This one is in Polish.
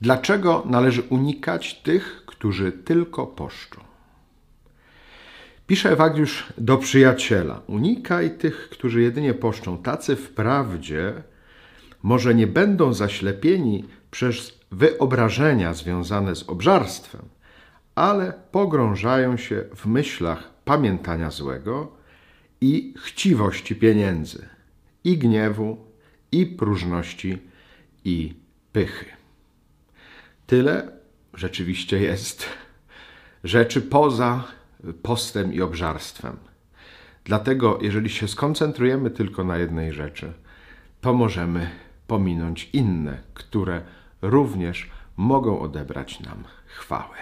Dlaczego należy unikać tych, którzy tylko poszczą? Pisze Ewagiusz do przyjaciela: Unikaj tych, którzy jedynie poszczą. Tacy wprawdzie może nie będą zaślepieni przez wyobrażenia związane z obżarstwem, ale pogrążają się w myślach pamiętania złego i chciwości pieniędzy, i gniewu, i próżności, i pychy. Tyle rzeczywiście jest rzeczy poza postem i obżarstwem. Dlatego, jeżeli się skoncentrujemy tylko na jednej rzeczy, to możemy pominąć inne, które również mogą odebrać nam chwałę.